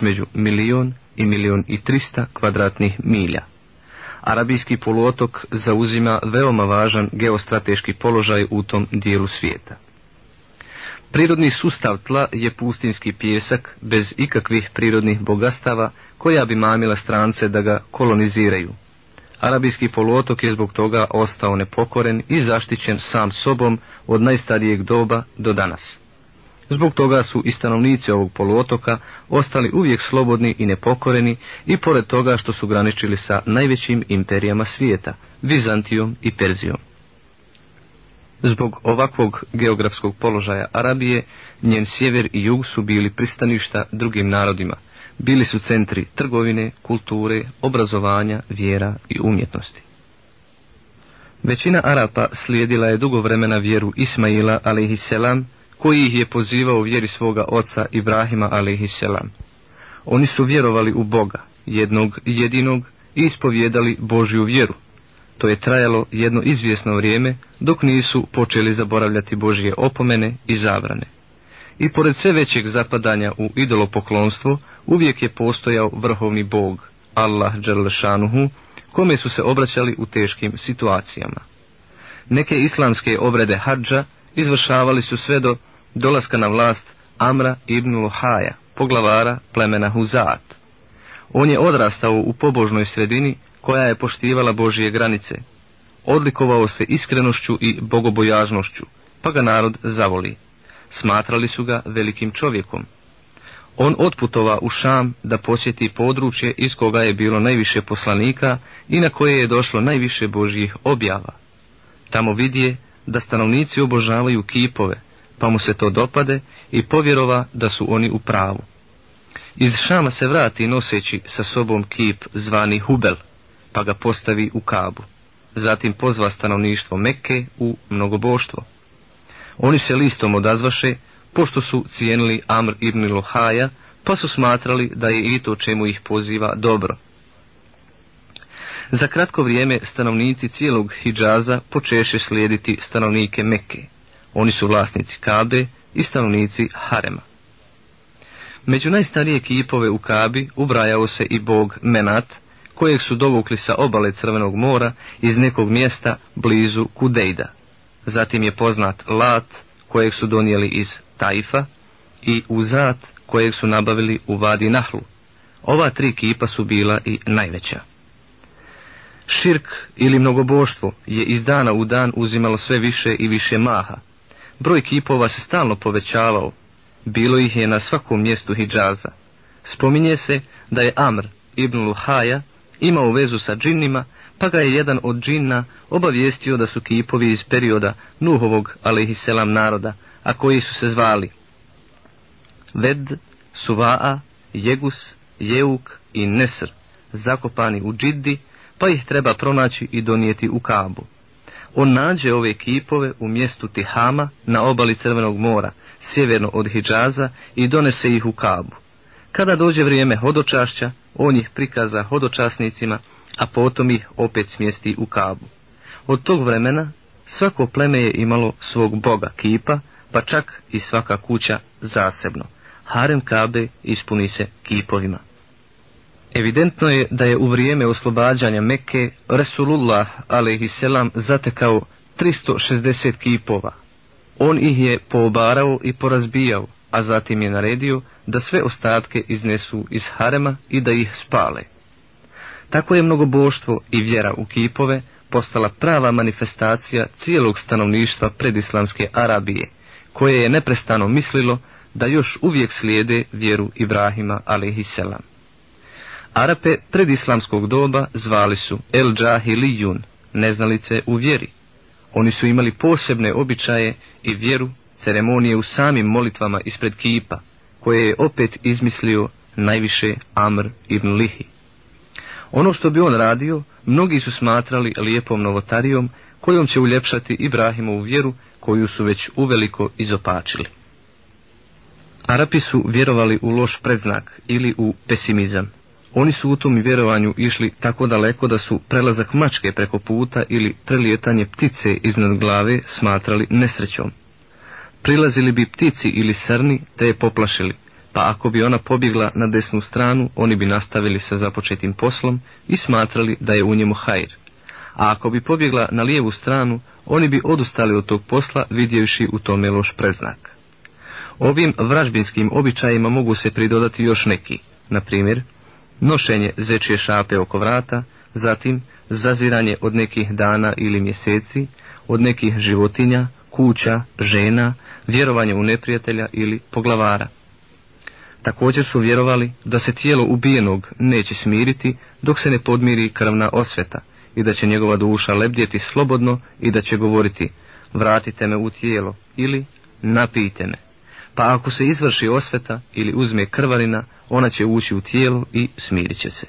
između milion i milion i trista kvadratnih milja. Arabijski poluotok zauzima veoma važan geostrateški položaj u tom dijelu svijeta. Prirodni sustav tla je pustinski pjesak bez ikakvih prirodnih bogastava koja bi mamila strance da ga koloniziraju. Arabijski poluotok je zbog toga ostao nepokoren i zaštićen sam sobom od najstarijeg doba do danas. Zbog toga su i stanovnici ovog poluotoka ostali uvijek slobodni i nepokoreni i pored toga što su graničili sa najvećim imperijama svijeta, Vizantijom i Perzijom. Zbog ovakvog geografskog položaja Arabije, njen sjever i jug su bili pristaništa drugim narodima. Bili su centri trgovine, kulture, obrazovanja, vjera i umjetnosti. Većina Arapa slijedila je dugo vremena vjeru Ismaila, alaihisselam, koji ih je pozivao u vjeri svoga oca Ibrahima a.s. Oni su vjerovali u Boga, jednog jedinog, i ispovjedali Božju vjeru. To je trajalo jedno izvjesno vrijeme dok nisu počeli zaboravljati Božje opomene i zabrane. I pored sve većeg zapadanja u idolopoklonstvo, uvijek je postojao vrhovni Bog, Allah Đerlešanuhu, kome su se obraćali u teškim situacijama. Neke islamske obrede hađa izvršavali su sve do dolaska na vlast Amra ibn haja poglavara plemena Huzat. On je odrastao u pobožnoj sredini koja je poštivala Božije granice. Odlikovao se iskrenošću i bogobojažnošću, pa ga narod zavoli. Smatrali su ga velikim čovjekom. On otputova u Šam da posjeti područje iz koga je bilo najviše poslanika i na koje je došlo najviše Božjih objava. Tamo vidje da stanovnici obožavaju kipove, pa mu se to dopade i povjerova da su oni u pravu. Iz Šama se vrati noseći sa sobom kip zvani Hubel, pa ga postavi u Kabu. Zatim pozva stanovništvo Mekke u mnogoboštvo. Oni se listom odazvaše, pošto su cijenili Amr ibn Lohaja, pa su smatrali da je i to čemu ih poziva dobro. Za kratko vrijeme stanovnici cijelog Hidžaza počeše slijediti stanovnike Mekke. Oni su vlasnici Kabe i stanovnici Harema. Među najstarije kipove u Kabi ubrajao se i bog Menat, kojeg su dovukli sa obale Crvenog mora iz nekog mjesta blizu Kudejda. Zatim je poznat Lat, kojeg su donijeli iz Tajfa, i Uzat, kojeg su nabavili u Vadi Nahlu. Ova tri kipa su bila i najveća. Širk ili mnogoboštvo je iz dana u dan uzimalo sve više i više maha, Broj kipova se stalno povećavao. Bilo ih je na svakom mjestu Hidžaza. Spominje se da je Amr ibn Luhaja imao vezu sa džinnima, pa ga je jedan od džinna obavijestio da su kipovi iz perioda Nuhovog alaihisselam naroda, a koji su se zvali Ved, Suvaa, Jegus, Jeuk i Nesr, zakopani u džiddi, pa ih treba pronaći i donijeti u Kabu. On nađe ove kipove u mjestu Tihama na obali Crvenog mora, sjeverno od Hidžaza i donese ih u Kabu. Kada dođe vrijeme hodočašća, on ih prikaza hodočasnicima, a potom ih opet smjesti u Kabu. Od tog vremena svako pleme je imalo svog boga kipa, pa čak i svaka kuća zasebno. Harem Kabe ispuni se kipovima. Evidentno je da je u vrijeme oslobađanja Mekke Resulullah a.s. zatekao 360 kipova. On ih je poobarao i porazbijao, a zatim je naredio da sve ostatke iznesu iz harema i da ih spale. Tako je mnogoboštvo i vjera u kipove postala prava manifestacija cijelog stanovništva predislamske Arabije, koje je neprestano mislilo da još uvijek slijede vjeru Ibrahima a.s. Arape predislamskog doba zvali su El Džahilijun, neznalice u vjeri. Oni su imali posebne običaje i vjeru, ceremonije u samim molitvama ispred kipa, koje je opet izmislio najviše Amr ibn Lihi. Ono što bi on radio, mnogi su smatrali lijepom novotarijom, kojom će uljepšati u vjeru, koju su već uveliko izopačili. Arapi su vjerovali u loš predznak ili u pesimizam. Oni su u tom vjerovanju išli tako daleko da su prelazak mačke preko puta ili prelijetanje ptice iznad glave smatrali nesrećom. Prilazili bi ptici ili srni te je poplašili, pa ako bi ona pobjegla na desnu stranu, oni bi nastavili sa započetim poslom i smatrali da je u njemu hajr. A ako bi pobjegla na lijevu stranu, oni bi odustali od tog posla vidjevši u tome loš preznak. Ovim vražbinskim običajima mogu se pridodati još neki, na primjer, nošenje zečje šape oko vrata, zatim zaziranje od nekih dana ili mjeseci, od nekih životinja, kuća, žena, vjerovanje u neprijatelja ili poglavara. Također su vjerovali da se tijelo ubijenog neće smiriti dok se ne podmiri krvna osveta i da će njegova duša lebdjeti slobodno i da će govoriti vratite me u tijelo ili napijte me pa ako se izvrši osveta ili uzme krvarina, ona će ući u tijelo i smirit će se.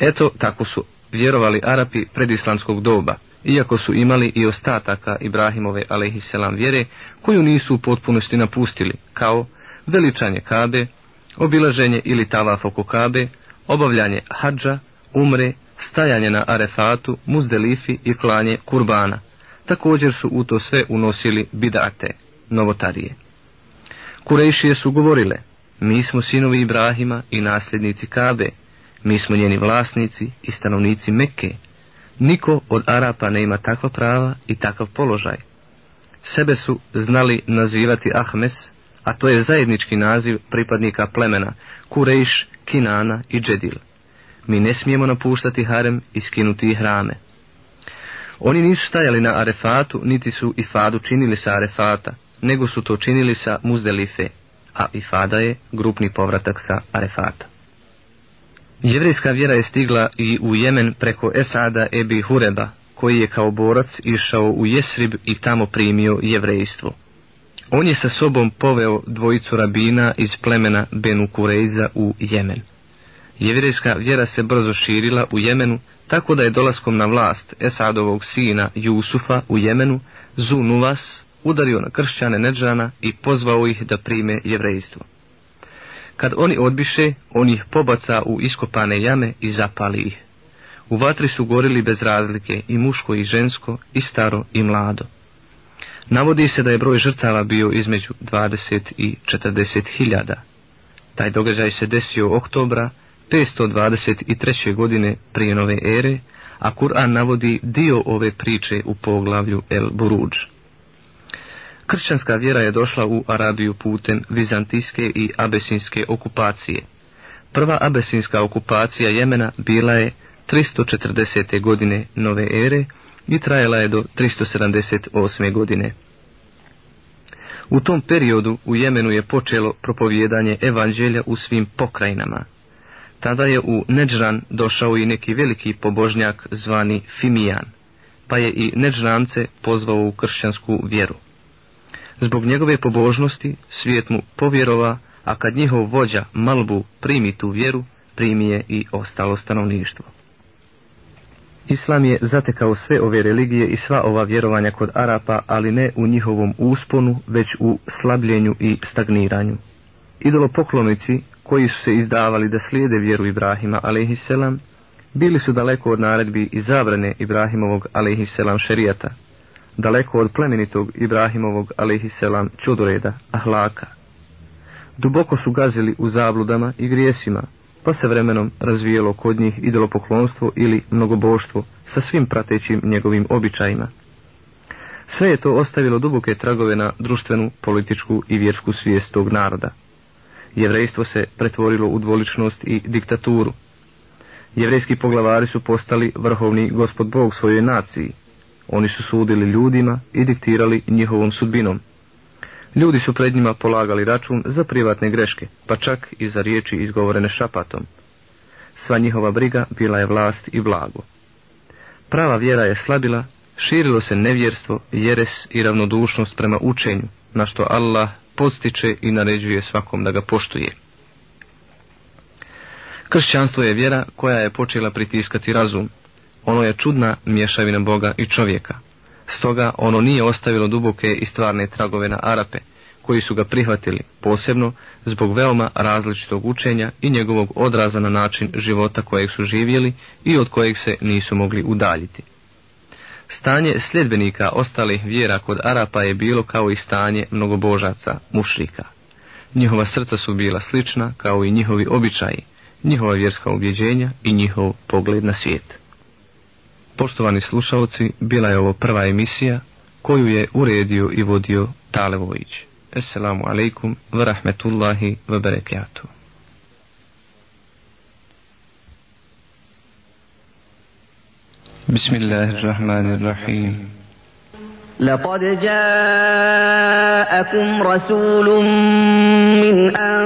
Eto, tako su vjerovali Arapi predislamskog doba, iako su imali i ostataka Ibrahimove a.s. vjere, koju nisu u potpunosti napustili, kao veličanje kabe, obilaženje ili tavaf oko kabe, obavljanje hadža, umre, stajanje na arefatu, muzdelifi i klanje kurbana. Također su u to sve unosili bidate, novotarije. Kurejšije su govorile, mi smo sinovi Ibrahima i nasljednici Kabe, mi smo njeni vlasnici i stanovnici Mekke. Niko od Arapa ne ima takva prava i takav položaj. Sebe su znali nazivati Ahmes, a to je zajednički naziv pripadnika plemena Kurejš, Kinana i Džedil. Mi ne smijemo napuštati harem i skinuti hrame. Oni nisu stajali na arefatu, niti su ifadu činili sa arefata, nego su to činili sa Muzdelife, a fada je grupni povratak sa Arefata. Jevrijska vjera je stigla i u Jemen preko Esada Ebi Hureba, koji je kao borac išao u Jesrib i tamo primio jevrejstvo. On je sa sobom poveo dvojicu rabina iz plemena Benu u Jemen. Jevrijska vjera se brzo širila u Jemenu, tako da je dolaskom na vlast Esadovog sina Jusufa u Jemenu, Zunuvas, udario na kršćane Neđana i pozvao ih da prime jevrejstvo. Kad oni odbiše, on ih pobaca u iskopane jame i zapali ih. U vatri su gorili bez razlike i muško i žensko, i staro i mlado. Navodi se da je broj žrtava bio između 20 i 40 hiljada. Taj događaj se desio oktobra 523. godine prije nove ere, a Kur'an navodi dio ove priče u poglavlju El Buruđa. Kršćanska vjera je došla u Arabiju putem vizantijske i abesinske okupacije. Prva abesinska okupacija Jemena bila je 340. godine nove ere i trajala je do 378. godine. U tom periodu u Jemenu je počelo propovjedanje evanđelja u svim pokrajinama. Tada je u Neđran došao i neki veliki pobožnjak zvani Fimijan, pa je i Neđrance pozvao u kršćansku vjeru. Zbog njegove pobožnosti svijet mu povjerova, a kad njihov vođa malbu primi tu vjeru, primi je i ostalo stanovništvo. Islam je zatekao sve ove religije i sva ova vjerovanja kod Arapa, ali ne u njihovom usponu, već u slabljenju i stagniranju. Idolopoklonici, koji su se izdavali da slijede vjeru Ibrahima, a.s. bili su daleko od naredbi i zabrane Ibrahimovog, a.s. šerijata, daleko od plemenitog Ibrahimovog alihiselam čudoreda, ahlaka. Duboko su gazili u zabludama i grijesima, pa se vremenom razvijelo kod njih idolopoklonstvo ili mnogoboštvo sa svim pratećim njegovim običajima. Sve je to ostavilo duboke tragove na društvenu, političku i vjersku svijest tog naroda. Jevrejstvo se pretvorilo u dvoličnost i diktaturu. Jevrejski poglavari su postali vrhovni gospod Bog svojoj naciji, oni su sudili ljudima i diktirali njihovom sudbinom. Ljudi su pred njima polagali račun za privatne greške, pa čak i za riječi izgovorene šapatom. Sva njihova briga bila je vlast i blago. Prava vjera je slabila, širilo se nevjerstvo, jeres i ravnodušnost prema učenju, na što Allah postiče i naređuje svakom da ga poštuje. Kršćanstvo je vjera koja je počela pritiskati razum, ono je čudna mješavina Boga i čovjeka. Stoga ono nije ostavilo duboke i stvarne tragove na Arape, koji su ga prihvatili, posebno zbog veoma različitog učenja i njegovog odraza na način života kojeg su živjeli i od kojeg se nisu mogli udaljiti. Stanje sljedbenika ostalih vjera kod Arapa je bilo kao i stanje mnogobožaca, mušlika. Njihova srca su bila slična kao i njihovi običaji, njihova vjerska ubjeđenja i njihov pogled na svijet. Poštovani slušalci, bila je ovo prva emisija koju je uredio i vodio Talevojić. Esselamu alaikum wa rahmetullahi wa barakatuh. بسم الله الرحمن الرحيم لقد جاءكم رسول من أن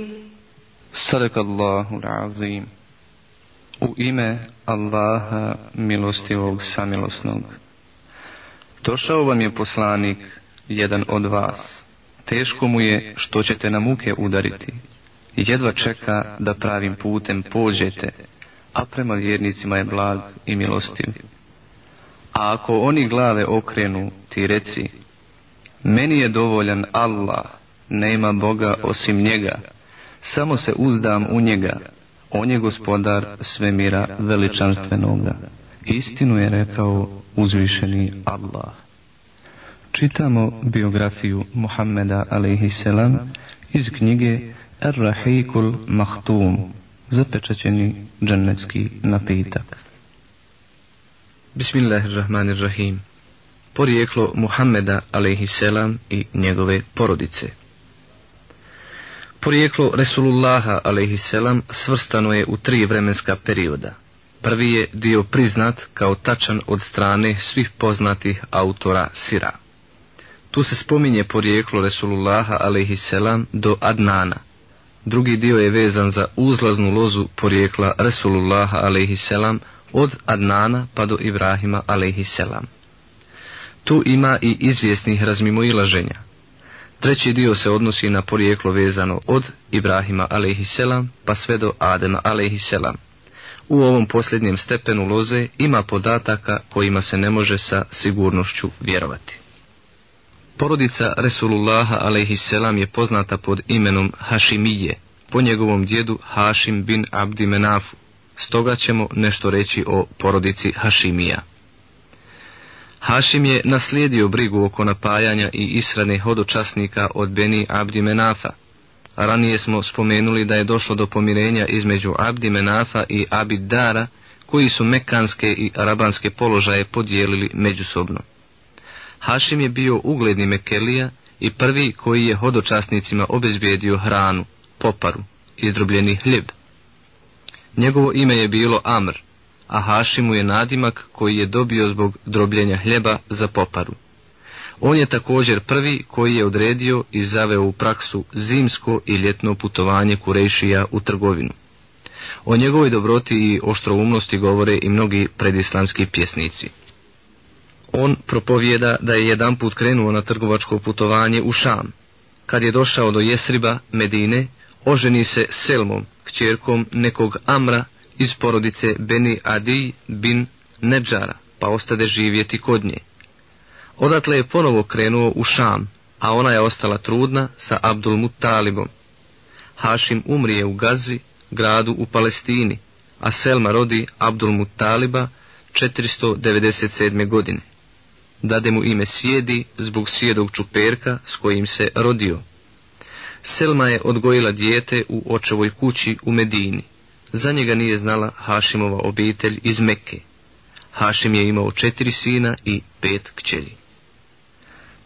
Sadakallahu l'azim U ime Allaha milostivog samilosnog. Došao vam je poslanik, jedan od vas. Teško mu je što ćete na muke udariti. Jedva čeka da pravim putem pođete, a prema vjernicima je blag i milostiv. A ako oni glave okrenu, ti reci, meni je dovoljan Allah, nema Boga osim njega, samo se uzdam u njega, on je gospodar svemira veličanstvenoga. Istinu je rekao uzvišeni Allah. Čitamo biografiju Muhammeda a.s. iz knjige Ar-Rahikul Mahtum, zapečaćeni džennetski napitak. Bismillahirrahmanirrahim. Porijeklo Muhammeda a.s. i njegove porodice. Porijeklo Resulullaha a.s. svrstano je u tri vremenska perioda. Prvi je dio priznat kao tačan od strane svih poznatih autora sira. Tu se spominje porijeklo Resulullaha a.s. do Adnana. Drugi dio je vezan za uzlaznu lozu porijekla Resulullaha a.s. od Adnana pa do Ibrahima a.s. Tu ima i izvjesnih razmimoilaženja Treći dio se odnosi na porijeklo vezano od Ibrahima a.s. pa sve do Adema a.s. U ovom posljednjem stepenu loze ima podataka kojima se ne može sa sigurnošću vjerovati. Porodica Resulullaha a.s. je poznata pod imenom Hašimije, po njegovom djedu Hašim bin Abdi Stoga ćemo nešto reći o porodici Hašimija. Hašim je naslijedio brigu oko napajanja i israne hodočasnika od Beni Abdi Menafa. Ranije smo spomenuli da je došlo do pomirenja između Abdi i Abid koji su mekanske i arabanske položaje podijelili međusobno. Hašim je bio ugledni Mekelija i prvi koji je hodočasnicima obezbijedio hranu, poparu, izdrubljeni hljeb. Njegovo ime je bilo Amr, a Hašimu je nadimak koji je dobio zbog drobljenja hljeba za poparu. On je također prvi koji je odredio i zaveo u praksu zimsko i ljetno putovanje Kurešija u trgovinu. O njegovoj dobroti i oštroumnosti govore i mnogi predislamski pjesnici. On propovjeda da je jedanput krenuo na trgovačko putovanje u Šam. Kad je došao do Jesriba, Medine, oženi se Selmom, kćerkom nekog Amra, iz porodice Beni adi bin Nebžara, pa ostade živjeti kod nje. Odatle je ponovo krenuo u Šam, a ona je ostala trudna sa Abdul Talibom. Hašim umrije u Gazi, gradu u Palestini, a Selma rodi Abdul Taliba 497. godine. Dade mu ime Sjedi zbog sjedog čuperka s kojim se rodio. Selma je odgojila dijete u očevoj kući u Medini. Za njega nije znala Hašimova obitelj iz Mekke. Hašim je imao četiri sina i pet kćeri.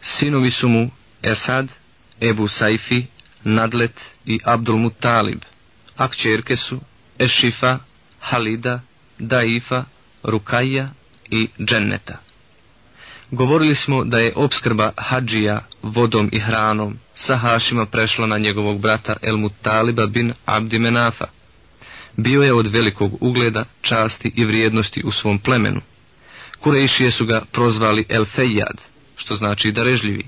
Sinovi su mu Esad, Ebu Saifi, Nadlet i Abdul Talib, a kćerke su Ešifa, Halida, Daifa, Rukaja i Dženneta. Govorili smo da je opskrba Hadžija vodom i hranom sa Hašima prešla na njegovog brata El Taliba bin Abdimenafa, bio je od velikog ugleda, časti i vrijednosti u svom plemenu. Kurejšije su ga prozvali El Fejad, što znači darežljivi.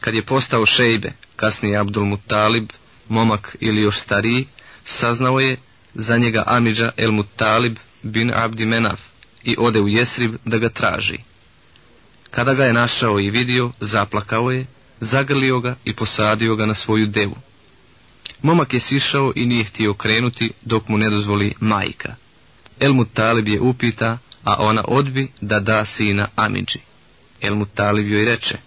Kad je postao Šejbe, kasnije Abdul mutalib momak ili još stariji, saznao je za njega Amidža El Talib bin Abdi Menaf i ode u Jesrib da ga traži. Kada ga je našao i vidio, zaplakao je, zagrlio ga i posadio ga na svoju devu. Momak je sišao i nije htio krenuti dok mu ne dozvoli majka. Elmut Talib je upita, a ona odbi da da sina Amidži. Elmut Talib joj reče,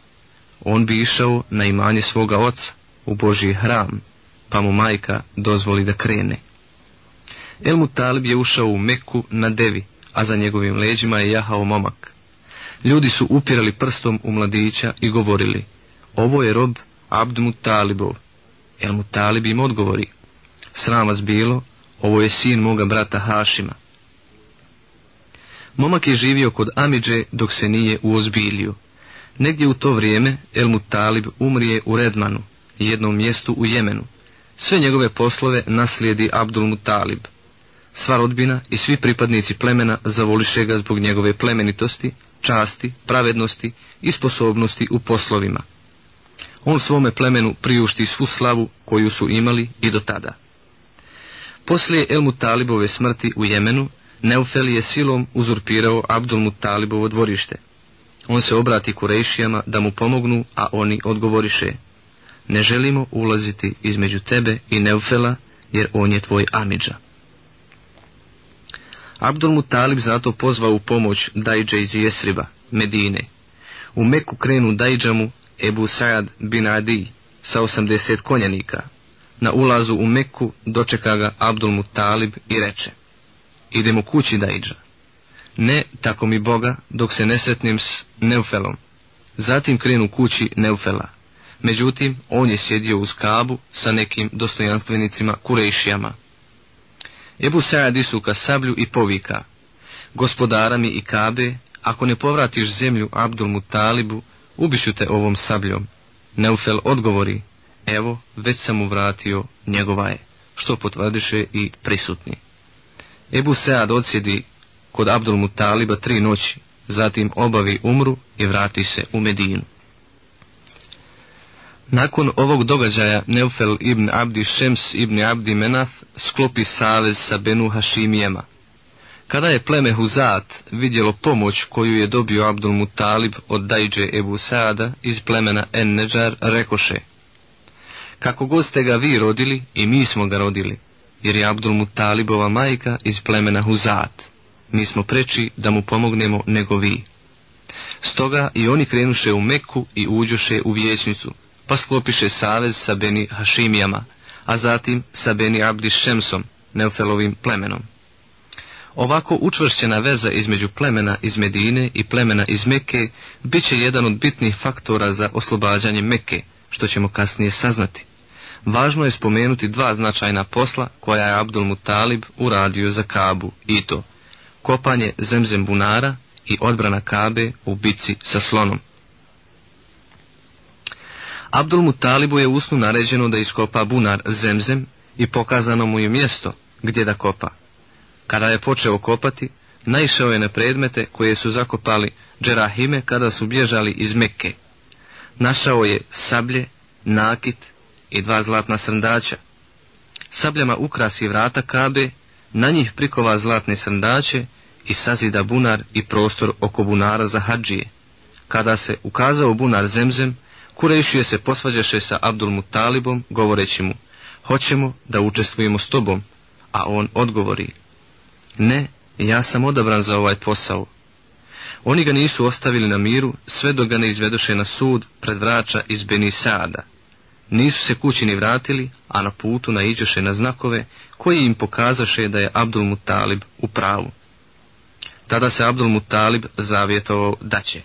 on bi išao na imanje svoga oca u Božji hram, pa mu majka dozvoli da krene. Elmut Talib je ušao u Meku na devi, a za njegovim leđima je jahao momak. Ljudi su upirali prstom u mladića i govorili, ovo je rob Abdmu Talibov, El mu talib im odgovori, srama vas bilo, ovo je sin moga brata Hašima. Momak je živio kod Amidže dok se nije uozbiljio. Negdje u to vrijeme El Talib umrije u Redmanu, jednom mjestu u Jemenu. Sve njegove poslove naslijedi Abdul Talib Sva rodbina i svi pripadnici plemena zavoliše ga zbog njegove plemenitosti, časti, pravednosti i sposobnosti u poslovima on svome plemenu priušti svu slavu koju su imali i do tada. Poslije Elmu Talibove smrti u Jemenu, Neufeli je silom uzurpirao Abdulmu Talibovo dvorište. On se obrati Kurejšijama da mu pomognu, a oni odgovoriše. Ne želimo ulaziti između tebe i Neufela, jer on je tvoj amidža. Abdulmu Talib zato pozvao u pomoć Dajđe iz Jesriba, Medine. U Meku krenu Dajđamu, Ebu Sa'ad bin Adi sa 80 konjanika. Na ulazu u Meku dočeka ga Abdul Talib i reče Idemo kući da iđa. Ne, tako mi Boga, dok se ne s Neufelom. Zatim krenu kući Neufela. Međutim, on je sjedio uz kabu sa nekim dostojanstvenicima Kurejšijama. Ebu Sa'ad isuka sablju i povika. Gospodara mi i kabe, ako ne povratiš zemlju Abdulmu Talibu, ubiću te ovom sabljom. Neufel odgovori, evo, već sam mu vratio njegova je, što potvrdiše i prisutni. Ebu Sead odsjedi kod Abdulmu Taliba tri noći, zatim obavi umru i vrati se u Medinu. Nakon ovog događaja Neufel ibn Abdi Šems ibn Abdi Menaf sklopi savez sa Benu Hašimijema, kada je pleme Huzat vidjelo pomoć koju je dobio Abdul Talib od Dajđe Ebu Saada iz plemena Enneđar, rekoše Kako god ste ga vi rodili i mi smo ga rodili, jer je Abdul Mutalibova majka iz plemena Huzat. Mi smo preči da mu pomognemo nego vi. Stoga i oni krenuše u Meku i uđuše u vijećnicu, pa sklopiše savez sa Beni Hašimijama, a zatim sa Beni Abdi Šemsom, Neufelovim plemenom. Ovako učvršćena veza između plemena iz Medine i plemena iz Meke bit će jedan od bitnih faktora za oslobađanje Meke, što ćemo kasnije saznati. Važno je spomenuti dva značajna posla koja je Abdul Mutalib uradio za Kabu i to kopanje zemzem bunara i odbrana Kabe u bici sa slonom. Abdul Talibu je usnu naređeno da iskopa bunar zemzem i pokazano mu je mjesto gdje da kopa. Kada je počeo kopati, naišao je na predmete koje su zakopali džerahime kada su bježali iz Mekke. Našao je sablje, nakit i dva zlatna srndaća. Sabljama ukrasi vrata kabe, na njih prikova zlatne srndaće i sazida bunar i prostor oko bunara za hađije. Kada se ukazao bunar zemzem, kurešuje se posvađaše sa Abdulmu Talibom govoreći mu, hoćemo da učestvujemo s tobom, a on odgovori, ne, ja sam odabran za ovaj posao. Oni ga nisu ostavili na miru, sve dok ga ne izvedoše na sud pred vraća iz Benisada. Nisu se kući ni vratili, a na putu naiđoše na znakove koji im pokazaše da je Abdul Talib u pravu. Tada se Abdul Talib zavjetovao da će.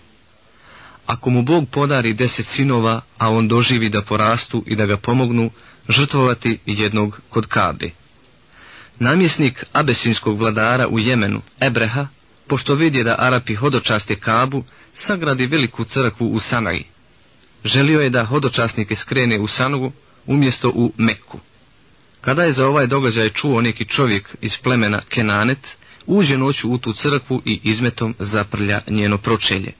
Ako mu Bog podari deset sinova, a on doživi da porastu i da ga pomognu, žrtvovati jednog kod Kabe. Namjesnik abesinskog vladara u Jemenu, Ebreha, pošto vidi da Arapi hodočaste Kabu, sagradi veliku crkvu u Sanaji. Želio je da hodočasnike skrene u Sanovu, umjesto u Meku. Kada je za ovaj događaj čuo neki čovjek iz plemena Kenanet, uđe noću u tu crkvu i izmetom zaprlja njeno pročelje.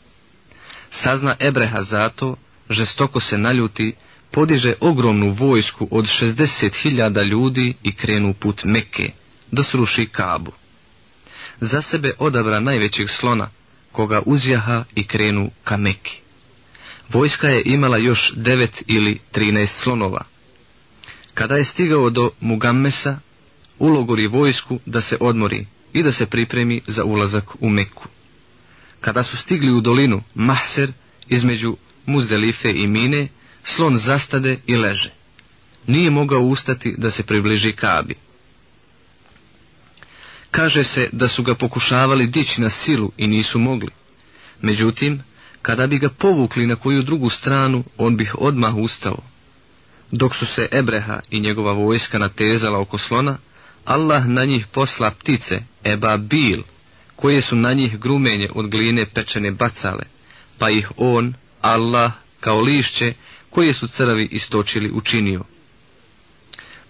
Sazna Ebreha zato, žestoko se naljuti, podiže ogromnu vojsku od 60.000 ljudi i krenu put meke da sruši Kabu. Za sebe odabra najvećeg slona, koga uzjaha i krenu ka Meki. Vojska je imala još devet ili trinaest slonova. Kada je stigao do Mugammesa, ulogori vojsku da se odmori i da se pripremi za ulazak u Meku. Kada su stigli u dolinu Mahser između Muzdelife i Mine, Slon zastade i leže. Nije mogao ustati da se približi Kabi. Kaže se da su ga pokušavali dići na silu i nisu mogli. Međutim, kada bi ga povukli na koju drugu stranu, on bih odmah ustao. Dok su se Ebreha i njegova vojska natezala oko slona, Allah na njih posla ptice, Eba Bil, koje su na njih grumenje od gline pečene bacale, pa ih on, Allah, kao lišće, koje su crvi istočili učinio.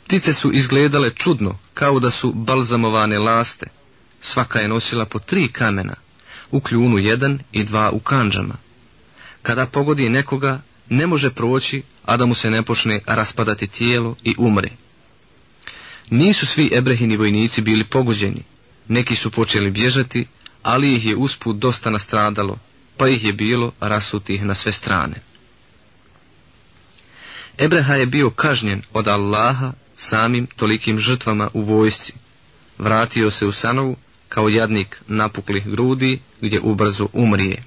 Ptice su izgledale čudno, kao da su balzamovane laste. Svaka je nosila po tri kamena, u kljunu jedan i dva u kanđama. Kada pogodi nekoga, ne može proći, a da mu se ne počne raspadati tijelo i umre. Nisu svi Ebrehini vojnici bili pogođeni, neki su počeli bježati, ali ih je usput dosta nastradalo, pa ih je bilo rasutih na sve strane. Ebreha je bio kažnjen od Allaha samim tolikim žrtvama u vojsci. Vratio se u Sanovu kao jadnik napuklih grudi gdje ubrzo umrije.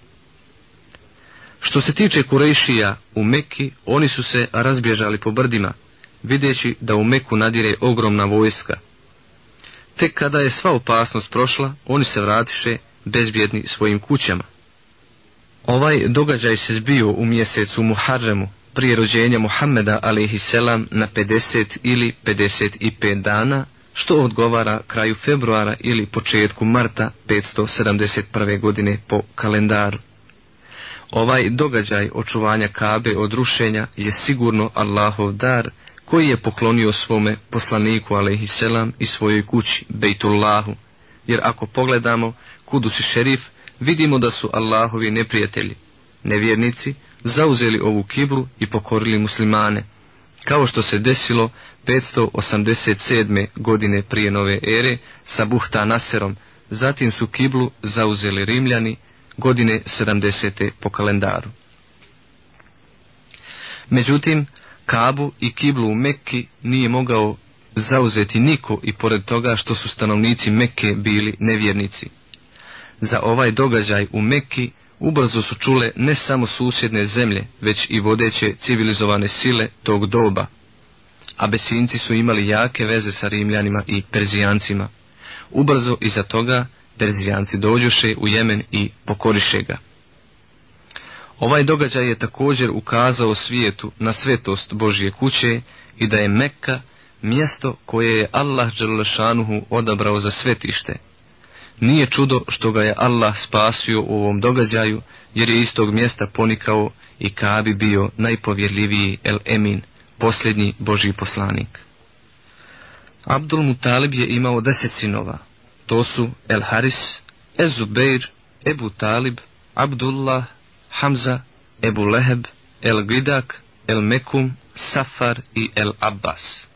Što se tiče kurešija u Meki, oni su se razbježali po brdima, videći da u Meku nadire ogromna vojska. Tek kada je sva opasnost prošla, oni se vratiše bezbjedni svojim kućama. Ovaj događaj se zbio u mjesecu Muharremu, prije rođenja Muhammeda a.s. na 50 ili 55 dana, što odgovara kraju februara ili početku marta 571. godine po kalendaru. Ovaj događaj očuvanja Kabe od rušenja je sigurno Allahov dar koji je poklonio svome poslaniku alaihisselam i svojoj kući Bejtullahu, jer ako pogledamo kudu si Šerif vidimo da su Allahovi neprijatelji, nevjernici zauzeli ovu kiblu i pokorili muslimane, kao što se desilo 587. godine prije nove ere sa Buhta Naserom, zatim su kiblu zauzeli Rimljani godine 70. po kalendaru. Međutim, Kabu i kiblu u Mekki nije mogao zauzeti niko i pored toga što su stanovnici Mekke bili nevjernici. Za ovaj događaj u Mekki ubrzo su čule ne samo susjedne zemlje, već i vodeće civilizovane sile tog doba. Abesinci su imali jake veze sa Rimljanima i Perzijancima. Ubrzo iza toga Perzijanci dođuše u Jemen i pokoriše ga. Ovaj događaj je također ukazao svijetu na svetost Božje kuće i da je Mekka mjesto koje je Allah Đerlešanuhu odabrao za svetište, nije čudo što ga je Allah spasio u ovom događaju, jer je istog mjesta ponikao i Kabi bio najpovjerljiviji El Emin, posljednji Boži poslanik. Abdul Mutalib je imao deset sinova. To su El Haris, Ezubeir, Ebu Talib, Abdullah, Hamza, Ebu Leheb, El Gidak, El Mekum, Safar i El Abbas.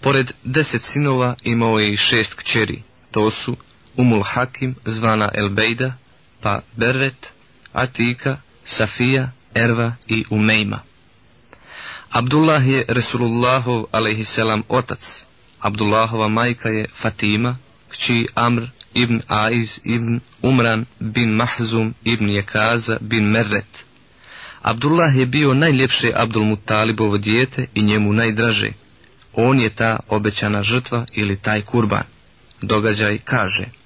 Pored deset sinova imao je i šest kćeri. To su Umul Hakim, zvana El Bejda, pa Berret, Atika, Safija, Erva i Umejma. Abdullah je Resulullahov alaihisselam otac. Abdullahova majka je Fatima, kći Amr ibn Aiz ibn Umran bin Mahzum ibn Jekaza bin Merret. Abdullah je bio najljepše Abdul Talibovo dijete i njemu najdraže. On je ta obećana žrtva ili taj kurban. Događaj kaže...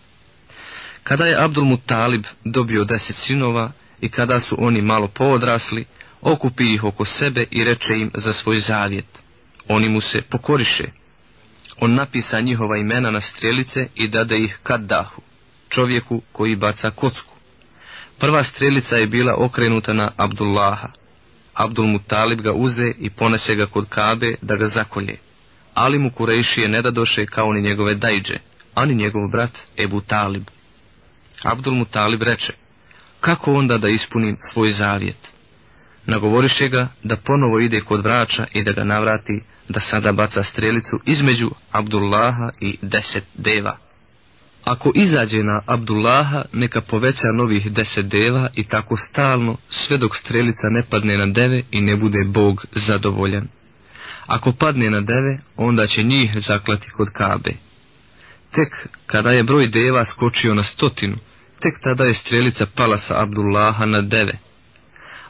Kada je Abdul Talib dobio deset sinova i kada su oni malo poodrasli, okupi ih oko sebe i reče im za svoj zavjet. Oni mu se pokoriše. On napisa njihova imena na strelice i dade ih Kaddahu, čovjeku koji baca kocku. Prva strelica je bila okrenuta na Abdullaha. Abdul Mutalib ga uze i ponese ga kod Kabe da ga zakolje. Ali mu Kurejšije ne doše kao ni njegove dajđe, ani njegov brat Ebu Talib. Abdul Mutalib reče, kako onda da ispunim svoj zavjet? Nagovoriše ga da ponovo ide kod vraća i da ga navrati da sada baca strelicu između Abdullaha i deset deva. Ako izađe na Abdullaha, neka poveća novih deset deva i tako stalno, sve dok strelica ne padne na deve i ne bude Bog zadovoljan. Ako padne na deve, onda će njih zaklati kod Kabe. Tek kada je broj deva skočio na stotinu, Tek tada je strelica pala sa Abdullaha na deve.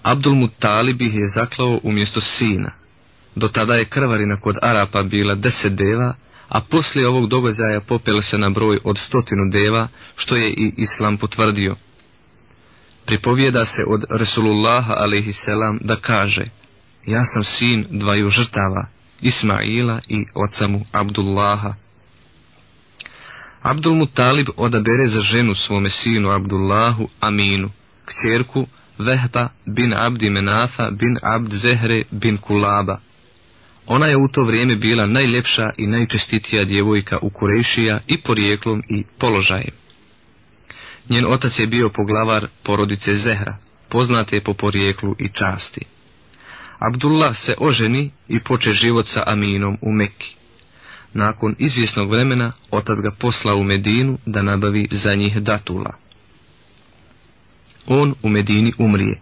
Abdul Mutalib ih je zaklao umjesto sina. Do tada je krvarina kod Arapa bila deset deva, a poslije ovog događaja popela se na broj od stotinu deva, što je i Islam potvrdio. Pripovijeda se od Resulullaha a.s. da kaže Ja sam sin dvaju žrtava, Ismaila i oca Abdullaha Abdul Talib odabere za ženu svome sinu Abdullahu Aminu, kćerku Vehba bin Abdi Menafa bin Abd Zehre bin Kulaba. Ona je u to vrijeme bila najljepša i najčestitija djevojka u Kurešija i porijeklom i položajem. Njen otac je bio poglavar porodice Zehra, poznate po porijeklu i časti. Abdullah se oženi i poče život sa Aminom u Mekki. Nakon izvjesnog vremena otac ga posla u Medinu da nabavi za njih datula. On u Medini umrije.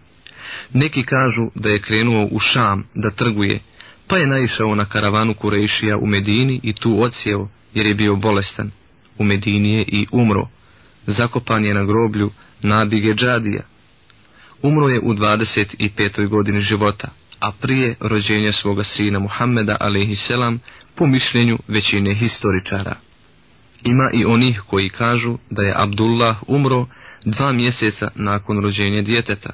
Neki kažu da je krenuo u Šam da trguje, pa je naišao na karavanu Kurešija u Medini i tu odsjeo jer je bio bolestan. U Medini je i umro. Zakopan je na groblju Nabige Džadija. Umro je u 25. godini života, a prije rođenja svoga sina Muhammeda alaihi po mišljenju većine historičara. Ima i onih koji kažu da je Abdullah umro dva mjeseca nakon rođenja djeteta.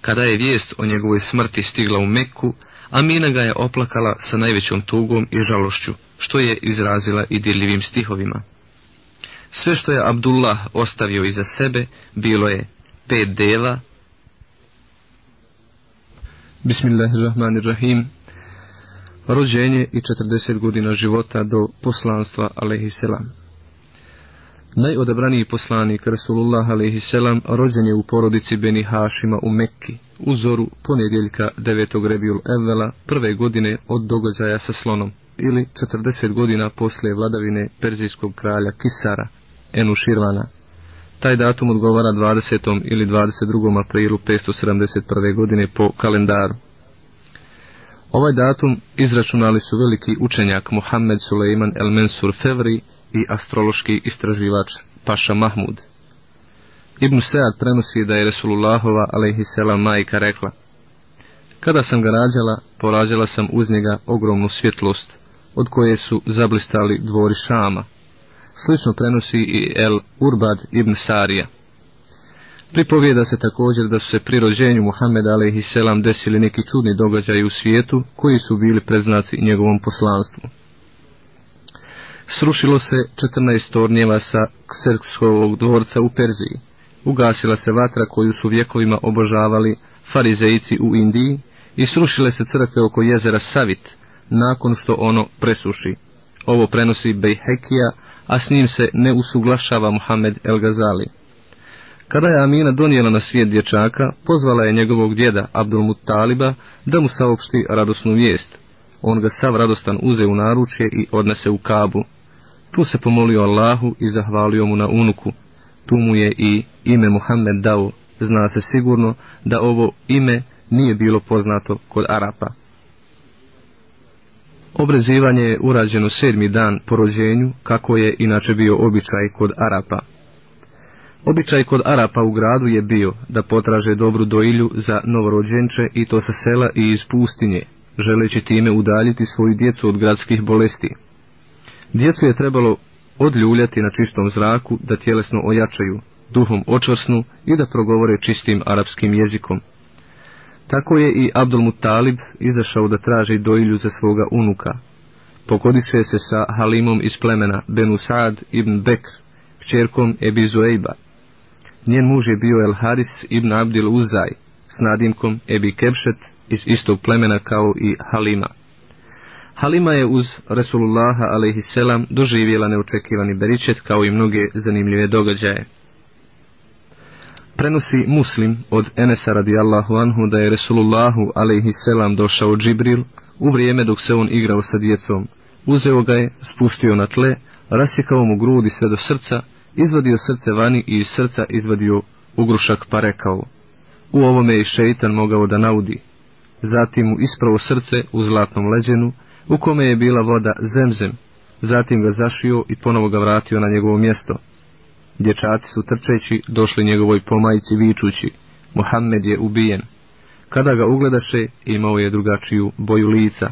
Kada je vijest o njegovoj smrti stigla u Meku, Amina ga je oplakala sa najvećom tugom i žalošću, što je izrazila i dirljivim stihovima. Sve što je Abdullah ostavio iza sebe bilo je pet deva. Bismillahirrahmanirrahim rođenje i 40 godina života do poslanstva Selam. Najodabraniji poslanik Rasulullah Selam rođen je u porodici Beni Hašima u Mekki, uzoru zoru ponedjeljka 9. Rebjul Evela prve godine od događaja sa slonom, ili 40 godina poslije vladavine perzijskog kralja Kisara, Širvana. Taj datum odgovara 20. ili 22. aprilu 571. godine po kalendaru. Ovaj datum izračunali su veliki učenjak Mohamed Suleiman El Mensur Fevri i astrološki istraživač Paša Mahmud. Ibn Sead prenosi da je Resulullahova a.s. majka rekla Kada sam ga rađala, porađala sam uz njega ogromnu svjetlost, od koje su zablistali dvori Šama. Slično prenosi i El Urbad ibn Sarija. Pripovijeda se također da su se pri rođenju Muhammeda a.s. desili neki čudni događaji u svijetu koji su bili preznaci njegovom poslanstvu. Srušilo se 14 tornjeva sa Kserkskovog dvorca u Perziji. Ugasila se vatra koju su vjekovima obožavali farizejci u Indiji i srušile se crkve oko jezera Savit nakon što ono presuši. Ovo prenosi Bejhekija, a s njim se ne usuglašava Muhammed El Gazali. Kada je Amina donijela na svijet dječaka, pozvala je njegovog djeda Abdulmut Taliba da mu saopšti radosnu vijest. On ga sav radostan uze u naručje i odnese u Kabu. Tu se pomolio Allahu i zahvalio mu na unuku. Tu mu je i ime Muhammed dao. Zna se sigurno da ovo ime nije bilo poznato kod Arapa. Obrezivanje je urađeno sedmi dan po rođenju, kako je inače bio običaj kod Arapa. Običaj kod Arapa u gradu je bio da potraže dobru doilju za novorođenče i to sa sela i iz pustinje, želeći time udaljiti svoju djecu od gradskih bolesti. Djecu je trebalo odljuljati na čistom zraku da tjelesno ojačaju, duhom očvrsnu i da progovore čistim arapskim jezikom. Tako je i Abdulmut Talib izašao da traži doilju za svoga unuka. Pokodiše se sa Halimom iz plemena Benusad ibn Bekr, kćerkom Ebi Njen muž je bio El Haris ibn Abdil Uzaj s nadimkom Ebi Kepšet iz istog plemena kao i Halima. Halima je uz Resulullaha a.s. doživjela neočekivani beričet kao i mnoge zanimljive događaje. Prenosi muslim od Enesa radijallahu anhu da je Resulullahu a.s. došao Džibril u vrijeme dok se on igrao sa djecom. Uzeo ga je, spustio na tle, rasjekao mu grudi sve do srca, izvadio srce vani i iz srca izvadio ugrušak pa rekao, u ovome je šeitan mogao da naudi. Zatim mu ispravo srce u zlatnom leđenu, u kome je bila voda zemzem, zatim ga zašio i ponovo ga vratio na njegovo mjesto. Dječaci su trčeći došli njegovoj pomajici vičući, Mohamed je ubijen. Kada ga ugledaše, imao je drugačiju boju lica.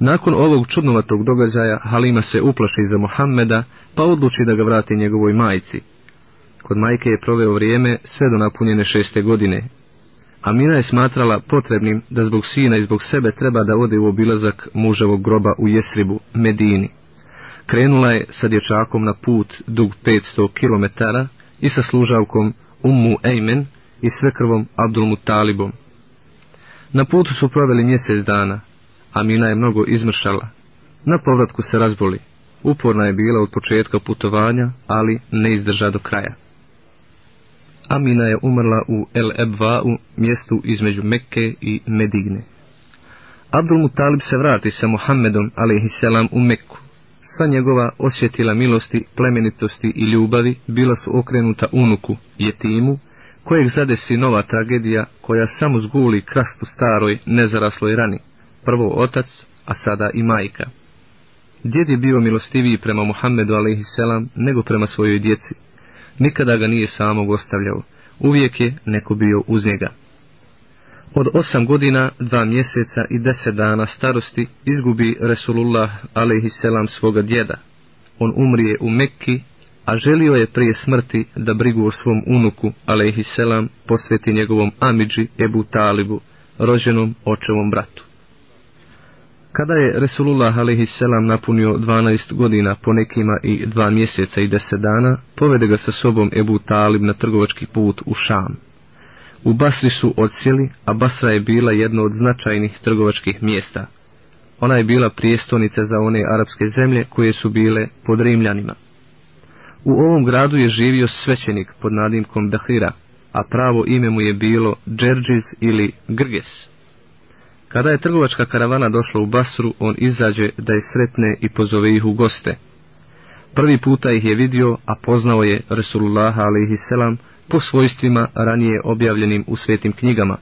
Nakon ovog čudnovatog događaja Halima se uplaši za Mohameda, pa odluči da ga vrati njegovoj majci. Kod majke je proveo vrijeme sve do napunjene šeste godine. Amina je smatrala potrebnim da zbog sina i zbog sebe treba da ode u obilazak muževog groba u Jesribu, Medini. Krenula je sa dječakom na put dug 500 km i sa služavkom Ummu Ejmen i svekrvom Abdulmu Talibom. Na putu su proveli mjesec dana, Amina je mnogo izmršala. Na povratku se razboli. Uporna je bila od početka putovanja, ali ne izdrža do kraja. Amina je umrla u El u mjestu između Mekke i Medigne. Abdul Mutalib se vrati sa Muhammedom, a.s. u Mekku. Sva njegova osjetila milosti, plemenitosti i ljubavi bila su okrenuta unuku, jetimu, kojeg zadesi nova tragedija koja samo zguli krastu staroj, nezarasloj rani prvo otac, a sada i majka. Djed je bio milostiviji prema Muhammedu a.s. nego prema svojoj djeci. Nikada ga nije samog ostavljao. Uvijek je neko bio uz njega. Od osam godina, dva mjeseca i deset dana starosti izgubi Resulullah a.s. svoga djeda. On umrije u Mekki, a želio je prije smrti da brigu o svom unuku a.s. posveti njegovom Amidži Ebu Talibu, rođenom očevom bratu. Kada je Resulullah a.s. napunio 12 godina, po nekima i dva mjeseca i deset dana, povede ga sa sobom Ebu Talib na trgovački put u Šam. U Basri su odsjeli, a Basra je bila jedno od značajnih trgovačkih mjesta. Ona je bila prijestonica za one arapske zemlje koje su bile pod Rimljanima. U ovom gradu je živio svećenik pod nadimkom Dahira, a pravo ime mu je bilo Džerđiz ili Grges. Kada je trgovačka karavana došla u Basru, on izađe da je sretne i pozove ih u goste. Prvi puta ih je vidio, a poznao je Resulullaha Selam po svojstvima ranije objavljenim u svetim knjigama.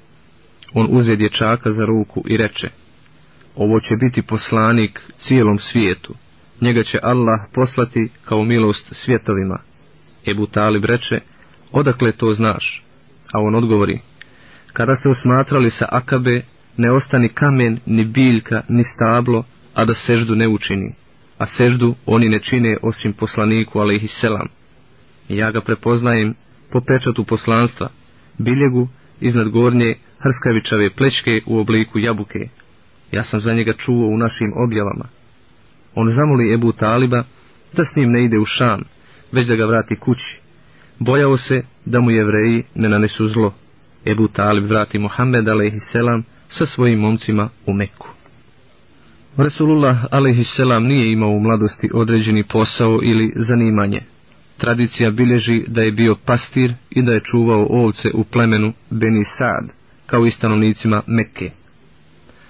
On uze dječaka za ruku i reče, ovo će biti poslanik cijelom svijetu, njega će Allah poslati kao milost svjetovima. Ebu Talib reče, odakle to znaš? A on odgovori, kada ste usmatrali sa Akabe, ne ostani kamen, ni biljka, ni stablo, a da seždu ne učini. A seždu oni ne čine osim poslaniku, i selam. Ja ga prepoznajem po pečatu poslanstva, biljegu iznad gornje Hrskavičave plečke u obliku jabuke. Ja sam za njega čuo u našim objavama. On zamoli Ebu Taliba da s njim ne ide u šan, već da ga vrati kući. Bojao se da mu jevreji ne nanesu zlo. Ebu Talib vrati Mohamed, alaihi selam, sa svojim momcima u Meku. Rasulullah a.s. nije imao u mladosti određeni posao ili zanimanje. Tradicija bilježi da je bio pastir i da je čuvao ovce u plemenu Benisad, kao i stanovnicima Mekke.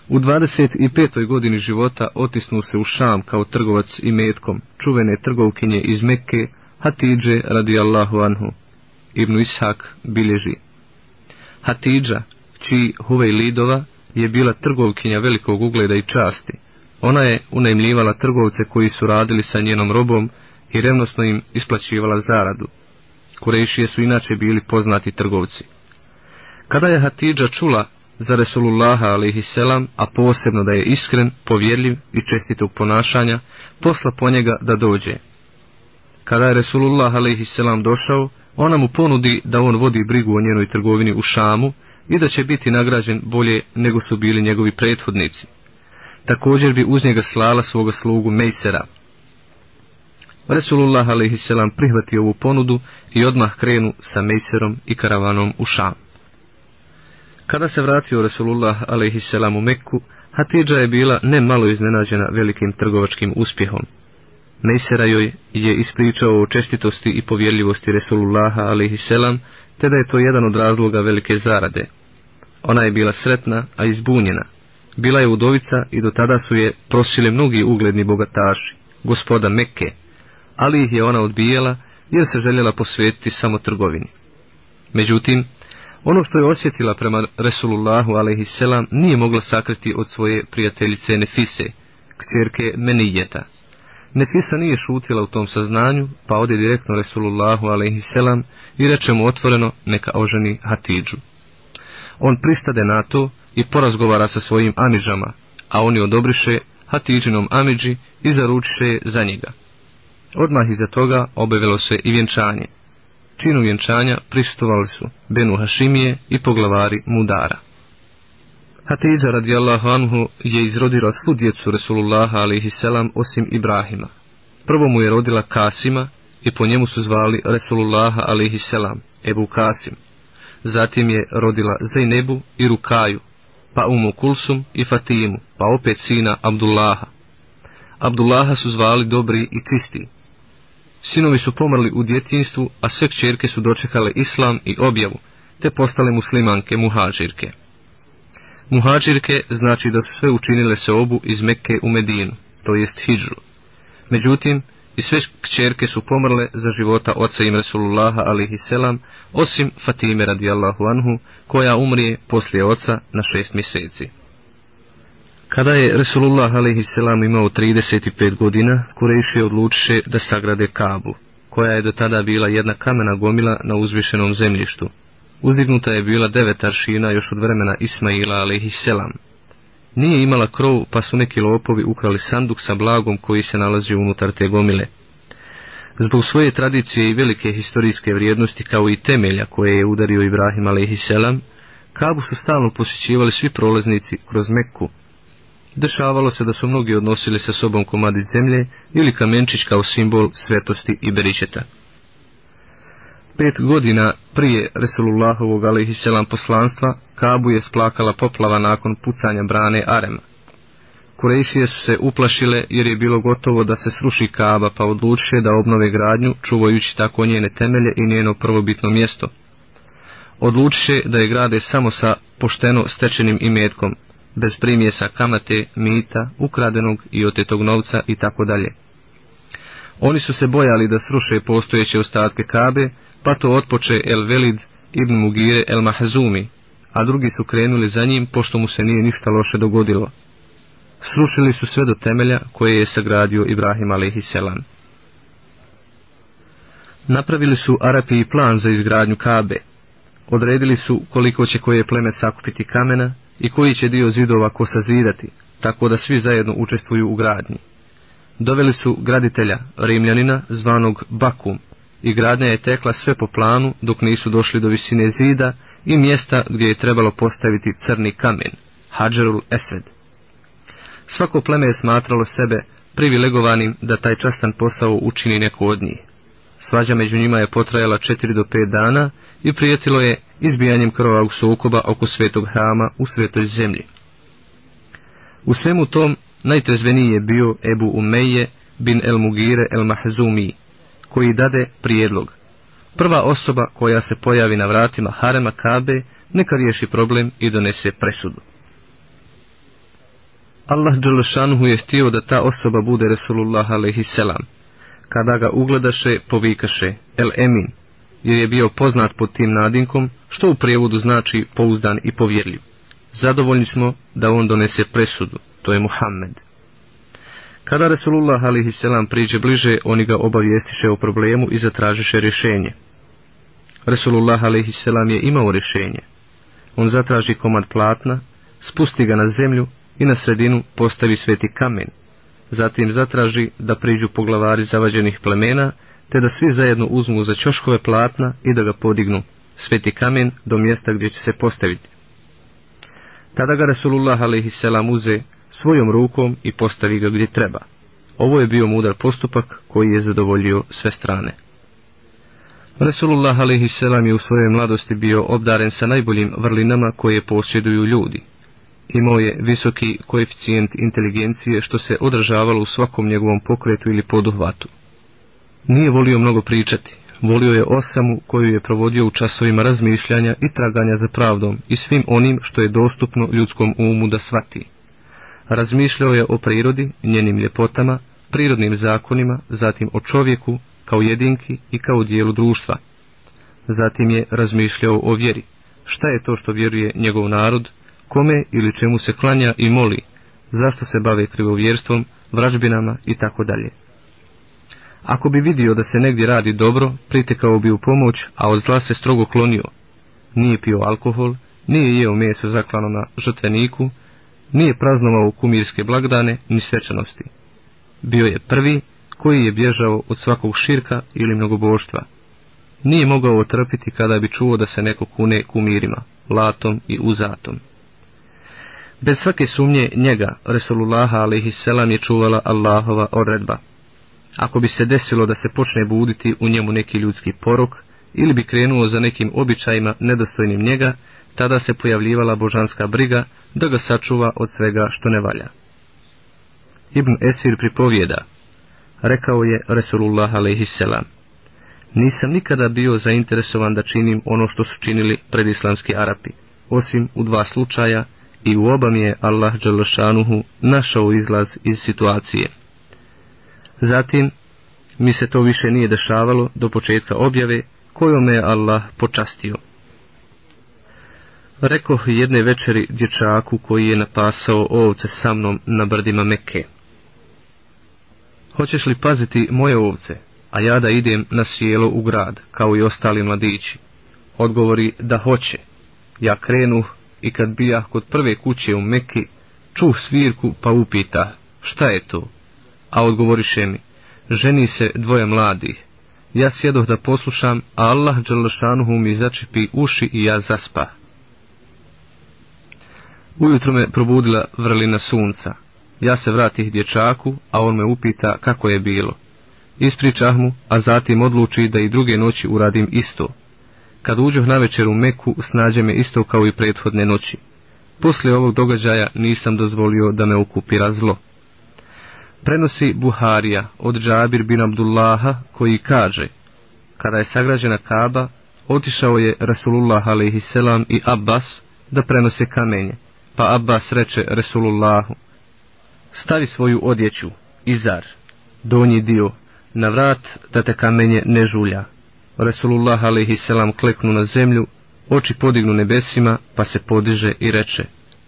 U 25. godini života otisnu se u Šam kao trgovac i metkom čuvene trgovkinje iz Mekke Hatidže radijallahu anhu. Ibnu Ishak bilježi. Hatidža, kći Lidova je bila trgovkinja velikog ugleda i časti. Ona je unajmljivala trgovce koji su radili sa njenom robom i revnosno im isplaćivala zaradu. Kurešije su inače bili poznati trgovci. Kada je Hatidža čula za Resulullaha a.s., a posebno da je iskren, povjerljiv i čestitog ponašanja, posla po njega da dođe. Kada je Resulullah a.s. došao, ona mu ponudi da on vodi brigu o njenoj trgovini u Šamu i da će biti nagrađen bolje nego su bili njegovi prethodnici. Također bi uz njega slala svoga slugu Mejsera. Resulullah a.s. prihvati ovu ponudu i odmah krenu sa Mejserom i karavanom u Šam. Kada se vratio Resulullah a.s. u Mekku, Hatidža je bila ne malo iznenađena velikim trgovačkim uspjehom. Mejsera joj je ispričao o čestitosti i povjerljivosti Resulullaha a.s te da je to jedan od razloga velike zarade. Ona je bila sretna, a izbunjena. Bila je udovica i do tada su je prosile mnogi ugledni bogataši, gospoda Mekke, ali ih je ona odbijala jer se željela posvetiti samo trgovini. Međutim, ono što je osjetila prema Resulullahu a.s. nije mogla sakriti od svoje prijateljice Nefise, kćerke Menijeta, Nefisa nije šutila u tom saznanju, pa ode direktno Resulullahu selam i reče mu otvoreno neka oženi Hatidžu. On pristade na to i porazgovara sa svojim Amiđama, a oni odobriše Hatidžinom Amiđi i zaručiše je za njega. Odmah iza toga obavilo se i vjenčanje. Činu vjenčanja pristovali su Benu Hašimije i poglavari Mudara. Hatidža radijallahu anhu je izrodila svu djecu Resulullaha selam osim Ibrahima. Prvo mu je rodila Kasima i po njemu su zvali Resulullaha selam, Ebu Kasim. Zatim je rodila Zajnebu i Rukaju, pa Umu Kulsum i Fatimu, pa opet sina Abdullaha. Abdullaha su zvali dobri i Cisti. Sinovi su pomrli u djetinstvu, a sve čerke su dočekale islam i objavu, te postale muslimanke muhađirke. Muhađirke znači da su sve učinile se obu iz Mekke u Medinu, to jest Hidžu. Međutim, i sve kćerke su pomrle za života oca im Resulullaha alihi selam, osim Fatime radijallahu anhu, koja umrije poslije oca na šest mjeseci. Kada je Resulullah alihi selam imao 35 godina, Kurejši odlučiše da sagrade Kabu, koja je do tada bila jedna kamena gomila na uzvišenom zemljištu, Uzdignuta je bila devet aršina još od vremena Ismaila selam. Nije imala krov, pa su neki lopovi ukrali sanduk sa blagom koji se nalazi unutar te gomile. Zbog svoje tradicije i velike historijske vrijednosti, kao i temelja koje je udario Ibrahim selam, Kabu su stalno posjećivali svi prolaznici kroz Meku. Dešavalo se da su mnogi odnosili sa sobom komadi zemlje ili kamenčić kao simbol svetosti i beričeta. Pet godina prije Resulullahovog alihiselam poslanstva Kabu je splakala poplava nakon pucanja brane Arema. Kurejšije su se uplašile jer je bilo gotovo da se sruši Kaba pa odlučuje da obnove gradnju čuvajući tako njene temelje i njeno prvobitno mjesto. Odlučuje da je grade samo sa pošteno stečenim imetkom, bez primjesa kamate, mita, ukradenog i otetog novca i tako dalje. Oni su se bojali da sruše postojeće ostatke Kabe, pa to otpoče El Velid ibn Mugire El Mahzumi, a drugi su krenuli za njim pošto mu se nije ništa loše dogodilo. Srušili su sve do temelja koje je sagradio Ibrahim a.s. Napravili su Arapiji plan za izgradnju Kabe. Odredili su koliko će koje pleme sakupiti kamena i koji će dio zidova ko sazidati, tako da svi zajedno učestvuju u gradnji. Doveli su graditelja, rimljanina, zvanog Bakum, i gradnja je tekla sve po planu dok nisu došli do visine zida i mjesta gdje je trebalo postaviti crni kamen, Hadžerul Esed. Svako pleme je smatralo sebe privilegovanim da taj častan posao učini neko od njih. Svađa među njima je potrajala četiri do pet dana i prijetilo je izbijanjem krvavog sukoba oko svetog hrama u svetoj zemlji. U svemu tom najtrezveniji je bio Ebu Umeje bin El Mugire El Mahzumi, koji dade prijedlog. Prva osoba koja se pojavi na vratima Harema Kabe neka riješi problem i donese presudu. Allah Đelešanuhu je htio da ta osoba bude Resulullah a.s. Kada ga ugledaše, povikaše El Emin, jer je bio poznat pod tim nadinkom, što u prijevodu znači pouzdan i povjerljiv. Zadovoljni smo da on donese presudu, to je Muhammed. Kada Resulullah a.s. priđe bliže, oni ga obavijestiše o problemu i zatražiše rješenje. Resulullah a.s. je imao rješenje. On zatraži komad platna, spusti ga na zemlju i na sredinu postavi sveti kamen. Zatim zatraži da priđu poglavari zavađenih plemena, te da svi zajedno uzmu za čoškove platna i da ga podignu, sveti kamen, do mjesta gdje će se postaviti. Tada ga Resulullah a.s. uze svojom rukom i postavi ga gdje treba. Ovo je bio mudar postupak koji je zadovoljio sve strane. Resulullah a.s. je u svojoj mladosti bio obdaren sa najboljim vrlinama koje posjeduju ljudi. Imao je visoki koeficijent inteligencije što se odražavalo u svakom njegovom pokretu ili poduhvatu. Nije volio mnogo pričati, volio je osamu koju je provodio u časovima razmišljanja i traganja za pravdom i svim onim što je dostupno ljudskom umu da shvati. Razmišljao je o prirodi, njenim ljepotama, prirodnim zakonima, zatim o čovjeku kao jedinki i kao dijelu društva. Zatim je razmišljao o vjeri. Šta je to što vjeruje njegov narod, kome ili čemu se klanja i moli, zašto se bave krivovjerstvom, vražbinama i tako dalje. Ako bi vidio da se negdje radi dobro, pritekao bi u pomoć, a od zla se strogo klonio. Nije pio alkohol, nije jeo meso zaklano na žrtveniku, nije praznovao kumirske blagdane ni svečanosti. Bio je prvi koji je bježao od svakog širka ili mnogoboštva. Nije mogao otrpiti kada bi čuo da se neko kune kumirima, latom i uzatom. Bez svake sumnje njega, Resulullaha selam je čuvala Allahova odredba. Ako bi se desilo da se počne buditi u njemu neki ljudski porok, ili bi krenuo za nekim običajima nedostojnim njega, tada se pojavljivala božanska briga da ga sačuva od svega što ne valja. Ibn Esir pripovjeda, rekao je Resulullah a.s. Nisam nikada bio zainteresovan da činim ono što su činili predislamski Arapi, osim u dva slučaja i u oba mi je Allah Đalešanuhu našao izlaz iz situacije. Zatim, mi se to više nije dešavalo do početka objave kojome je Allah počastio. Rekoh jedne večeri dječaku koji je napasao ovce sa mnom na brdima meke. Hoćeš li paziti moje ovce, a ja da idem na sjelo u grad, kao i ostali mladići? Odgovori da hoće. Ja krenu i kad ja kod prve kuće u Meki, čuh svirku pa upita, šta je to? A odgovoriše mi, ženi se dvoje mladih. Ja sjedoh da poslušam, a Allah Đalšanuhu mi začepi uši i ja zaspah. Ujutro me probudila vrlina sunca. Ja se vratih dječaku, a on me upita kako je bilo. Ispričah mu, a zatim odluči da i druge noći uradim isto. Kad uđoh na večer u Meku, snađe me isto kao i prethodne noći. Poslije ovog događaja nisam dozvolio da me okupira zlo. Prenosi Buharija od Džabir bin Abdullaha koji kaže, kada je sagrađena Kaba, otišao je Rasulullah a.s. i Abbas da prenose kamenje. Pa Abbas reče Resulullahu, stavi svoju odjeću, izar, donji dio, na vrat da te kamenje ne žulja. Resulullah selam kleknu na zemlju, oči podignu nebesima, pa se podiže i reče,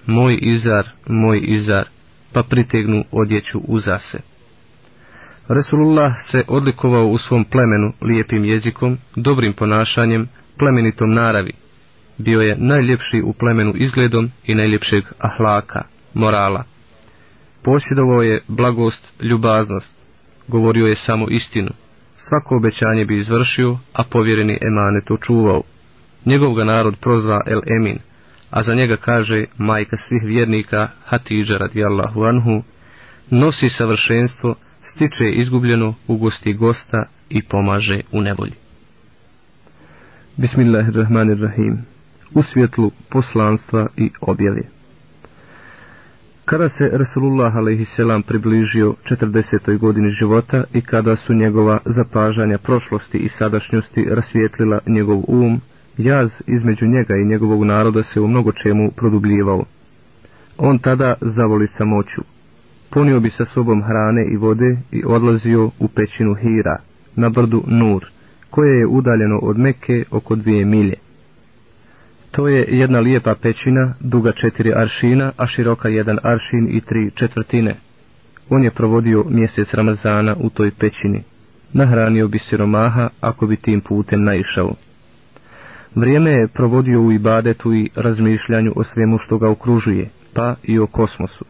moj izar, moj izar, pa pritegnu odjeću uzase. Resulullah se odlikovao u svom plemenu lijepim jezikom, dobrim ponašanjem, plemenitom naravi, bio je najljepši u plemenu izgledom i najljepšeg ahlaka, morala. Posjedovao je blagost, ljubaznost, govorio je samo istinu. Svako obećanje bi izvršio, a povjereni emanet očuvao. Njegov ga narod prozva El Emin, a za njega kaže majka svih vjernika Hatidža radijallahu anhu, nosi savršenstvo, stiče izgubljeno, gosti gosta i pomaže u nevolji. Bismillahirrahmanirrahim u svjetlu poslanstva i objave. Kada se Rasulullah a.s. približio 40. godini života i kada su njegova zapažanja prošlosti i sadašnjosti rasvijetlila njegov um, jaz između njega i njegovog naroda se u mnogo čemu produbljivao. On tada zavoli samoću. Ponio bi sa sobom hrane i vode i odlazio u pećinu Hira, na brdu Nur, koje je udaljeno od Meke oko dvije milje. To je jedna lijepa pećina, duga četiri aršina, a široka jedan aršin i tri četvrtine. On je provodio mjesec Ramazana u toj pećini. Nahranio bi siromaha ako bi tim putem naišao. Vrijeme je provodio u ibadetu i razmišljanju o svemu što ga okružuje, pa i o kosmosu.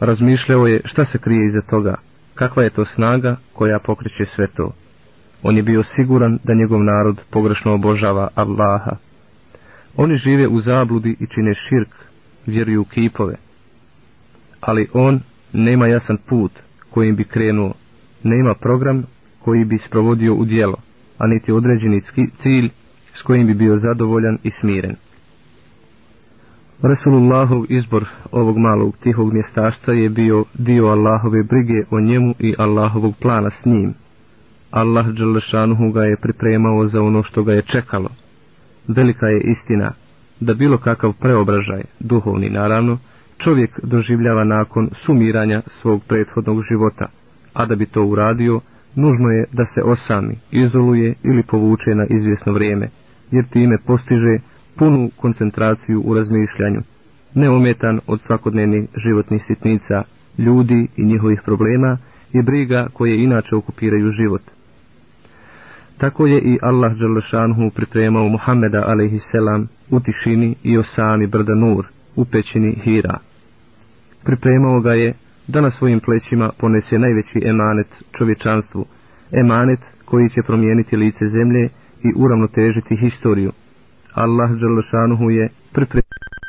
Razmišljao je šta se krije iza toga, kakva je to snaga koja pokreće sve to. On je bio siguran da njegov narod pogrešno obožava Allaha, oni žive u zabludi i čine širk, vjeruju u kipove. Ali on nema jasan put kojim bi krenuo, nema program koji bi sprovodio u djelo, a niti određeni cilj s kojim bi bio zadovoljan i smiren. Resulullahov izbor ovog malog tihog mjestašca je bio dio Allahove brige o njemu i Allahovog plana s njim. Allah Đalešanuhu ga je pripremao za ono što ga je čekalo, Velika je istina da bilo kakav preobražaj, duhovni naravno, čovjek doživljava nakon sumiranja svog prethodnog života, a da bi to uradio, nužno je da se osami, izoluje ili povuče na izvjesno vrijeme, jer time postiže punu koncentraciju u razmišljanju, neometan od svakodnevnih životnih sitnica, ljudi i njihovih problema i briga koje inače okupiraju život. Tako je i Allah Đalešanhu pripremao Muhammeda a.s. u tišini i osani brda Nur, u pećini Hira. Pripremao ga je da na svojim plećima ponese najveći emanet čovječanstvu, emanet koji će promijeniti lice zemlje i uravnotežiti historiju. Allah Đalešanhu je pripremao.